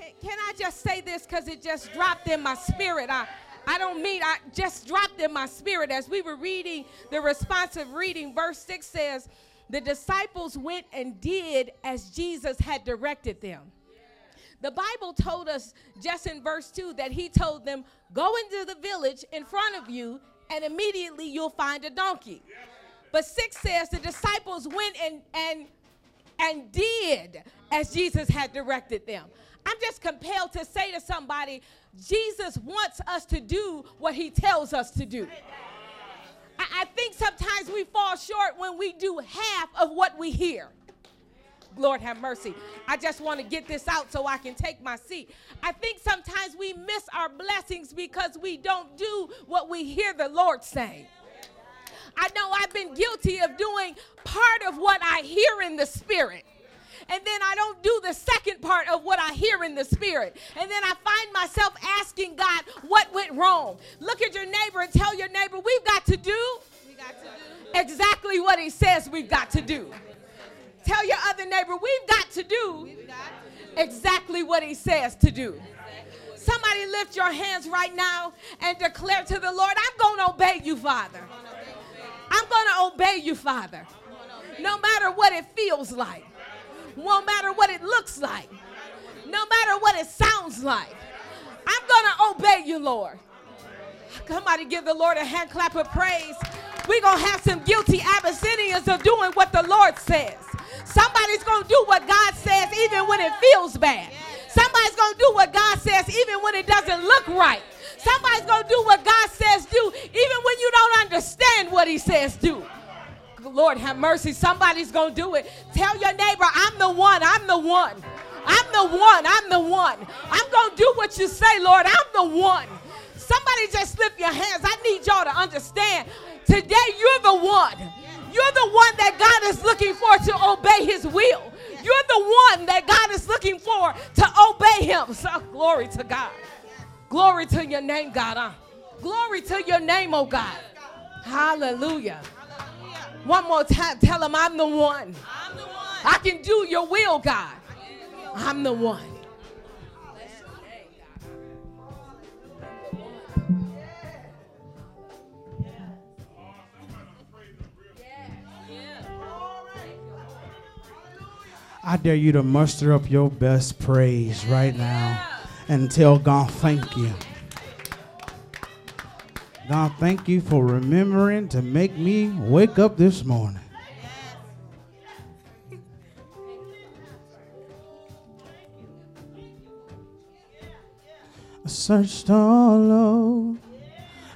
Can, can I just say this because it just dropped in my spirit? I, I don't mean I just dropped in my spirit as we were reading the responsive reading. Verse 6 says, The disciples went and did as Jesus had directed them. The Bible told us just in verse 2 that he told them, Go into the village in front of you, and immediately you'll find a donkey. But 6 says the disciples went and and and did as Jesus had directed them. I'm just compelled to say to somebody, Jesus wants us to do what he tells us to do. I, I think sometimes we fall short when we do half of what we hear. Lord have mercy. I just want to get this out so I can take my seat. I think sometimes we miss our blessings because we don't do what we hear the Lord say. I know I've been guilty of doing part of what I hear in the spirit and then I don't do the second part of what I hear in the spirit. And then I find myself asking God, what went wrong? Look at your neighbor and tell your neighbor, we've got to do, exactly what he says we've got to do. Tell your other neighbor, we've got to do exactly what he says to do. Somebody lift your hands right now and declare to the Lord, I'm going to obey you, Father. I'm going to obey you, Father. No matter what it feels like no matter what it looks like, no matter what it sounds like. I'm going to obey you, Lord. Somebody give the Lord a hand clap of praise. We're going to have some guilty Abyssinians of doing what the Lord says. Somebody's going to do what God says even when it feels bad. Somebody's going to do what God says even when it doesn't look right. Somebody's going to do what God says do even when you don't understand what he says do. Lord have mercy. Somebody's going to do it. Tell your neighbor, I'm the one. I'm the one. I'm the one. I'm the one. I'm going to do what you say, Lord. I'm the one. Somebody just lift your hands. I need y'all to understand. Today, you're the one. You're the one that God is looking for to obey his will. You're the one that God is looking for to obey him. So, glory to God. Glory to your name, God. Huh? Glory to your name, oh God. Hallelujah. One more time, tell him I'm the one. I'm the one. I can do your will, God. I'm the one. I dare you to muster up your best praise right now and tell God thank you. God, thank you for remembering to make me wake up this morning. I searched all over,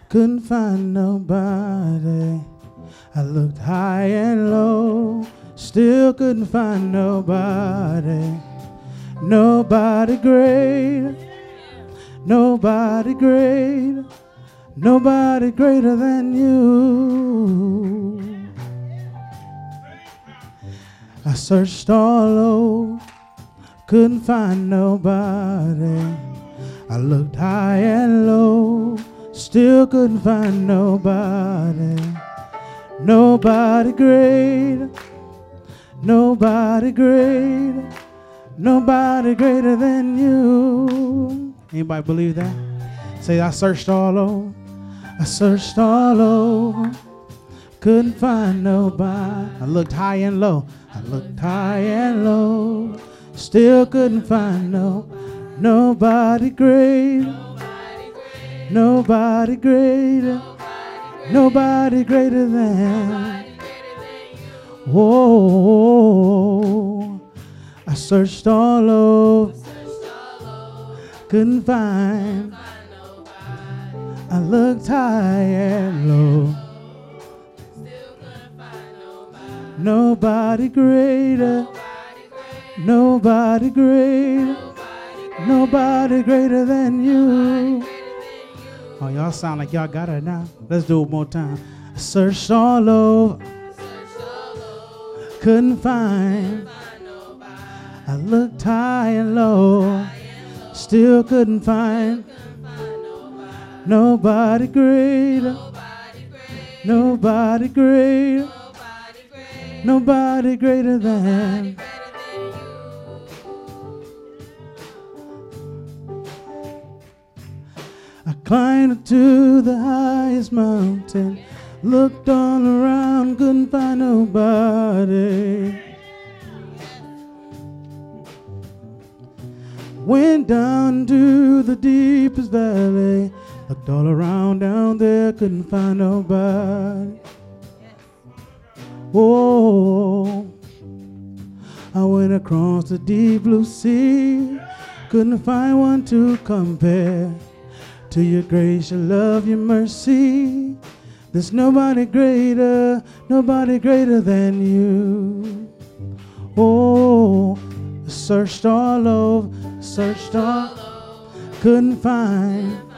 couldn't find nobody. I looked high and low, still couldn't find nobody. Nobody great, nobody great. Nobody greater than you. I searched all over, couldn't find nobody. I looked high and low, still couldn't find nobody. Nobody greater, nobody greater, nobody greater than you. Anybody believe that? Say, I searched all over. I searched all over, couldn't find nobody. I looked high and low, I looked high and low, still couldn't find no nobody great, nobody greater, nobody greater than. Whoa, I searched all over, couldn't find. I looked high and low. Nobody greater. Nobody greater. Nobody greater than you. Oh, y'all sound like y'all got it now. Let's do it more time. Searched all over. Couldn't find. I looked high and low. Still couldn't find. Nobody greater. Nobody greater. Nobody greater than. I climbed to the highest mountain, looked all around, couldn't find nobody. Went down to the deepest valley, looked all around down there, couldn't find nobody. Oh, I went across the deep blue sea, couldn't find one to compare to your grace, your love, your mercy. There's nobody greater, nobody greater than you. Oh, searched all over, searched all, couldn't find.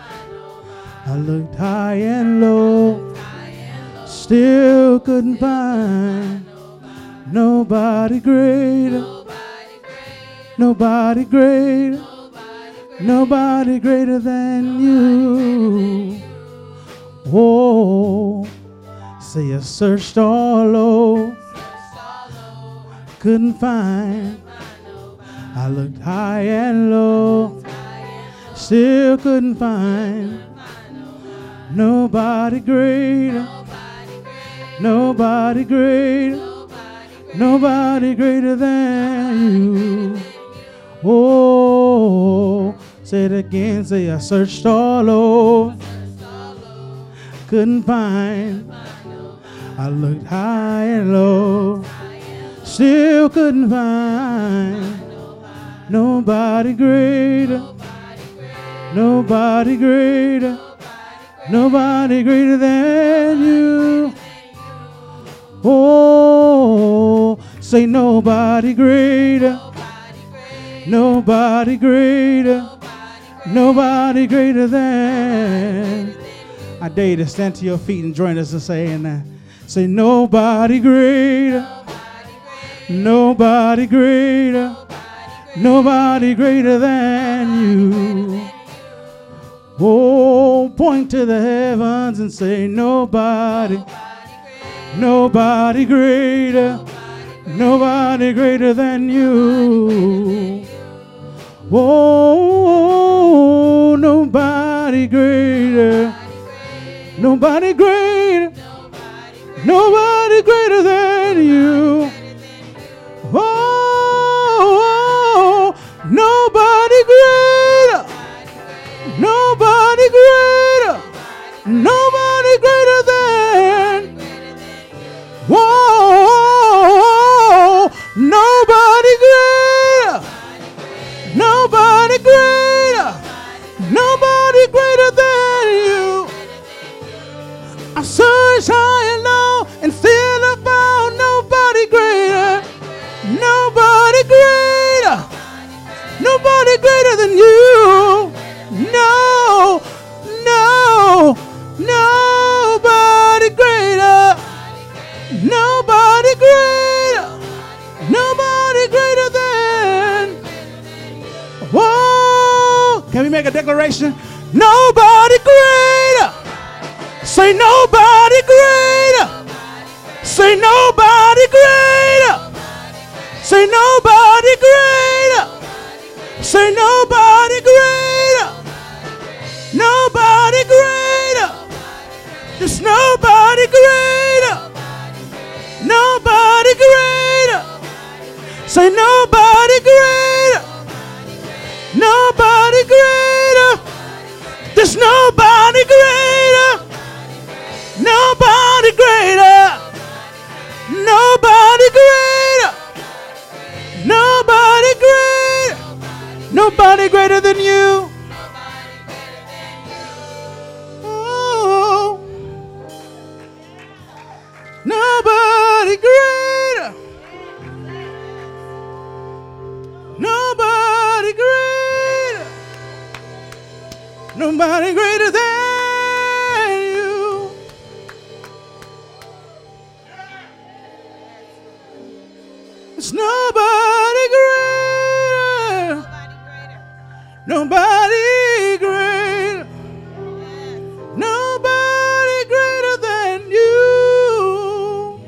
I looked high and low, still couldn't find nobody greater, nobody greater. Nobody greater than you. Oh, say I searched all over, couldn't find. I looked high and low, still couldn't find. Nobody greater, nobody greater, nobody greater than you. Oh. Say it again, say I searched all over, couldn't find. I looked high and low, still couldn't find. Nobody greater, nobody greater, nobody greater than you. Oh, say nobody greater, nobody greater. Nobody greater than. I dare you to stand to your feet and join us in saying that. Say, nobody greater. Nobody greater. Nobody greater than you. Oh, point to the heavens and say, nobody. Nobody greater. Nobody greater than you. Oh, nobody greater. Nobody greater. Nobody greater than you. Can we make a declaration? Nobody greater. Say nobody greater. Say nobody greater. Say nobody greater. Say nobody greater. Nobody greater. There's nobody greater. It's nobody greater. Nobody greater. Nobody greater than you.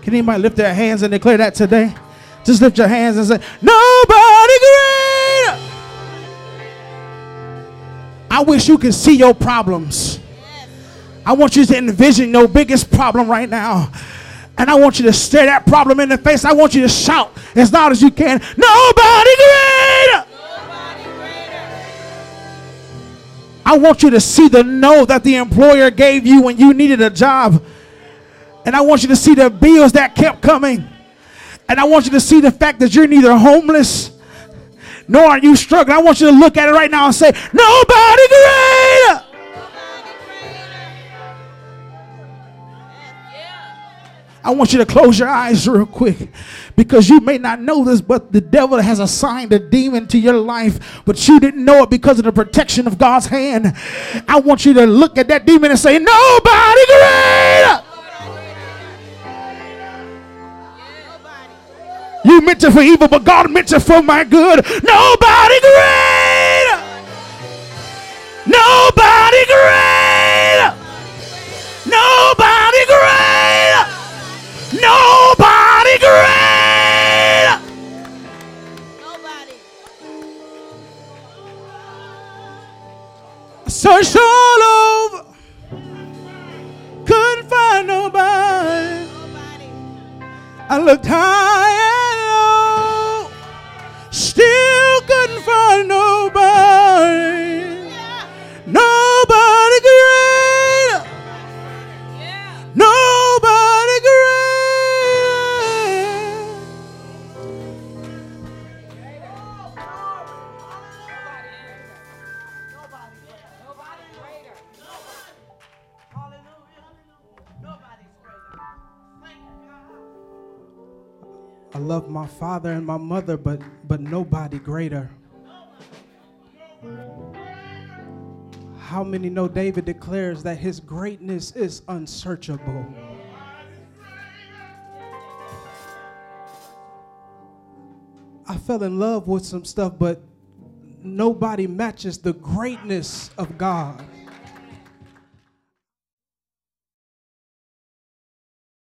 Can anybody lift their hands and declare that today? Just lift your hands and say, Nobody greater. I wish you could see your problems. I want you to envision your biggest problem right now. And I want you to stare that problem in the face. I want you to shout as loud as you can. Nobody greater. I want you to see the no that the employer gave you when you needed a job. And I want you to see the bills that kept coming. And I want you to see the fact that you're neither homeless nor are you struggling. I want you to look at it right now and say, Nobody greater. I want you to close your eyes real quick because you may not know this, but the devil has assigned a demon to your life, but you didn't know it because of the protection of God's hand. I want you to look at that demon and say, Nobody greater. You meant it for evil, but God meant it for my good. Nobody greater. Nobody Searched all over. Couldn't find nobody. Nobody. I looked high my father and my mother, but but nobody greater. How many know David declares that his greatness is unsearchable? I fell in love with some stuff, but nobody matches the greatness of God.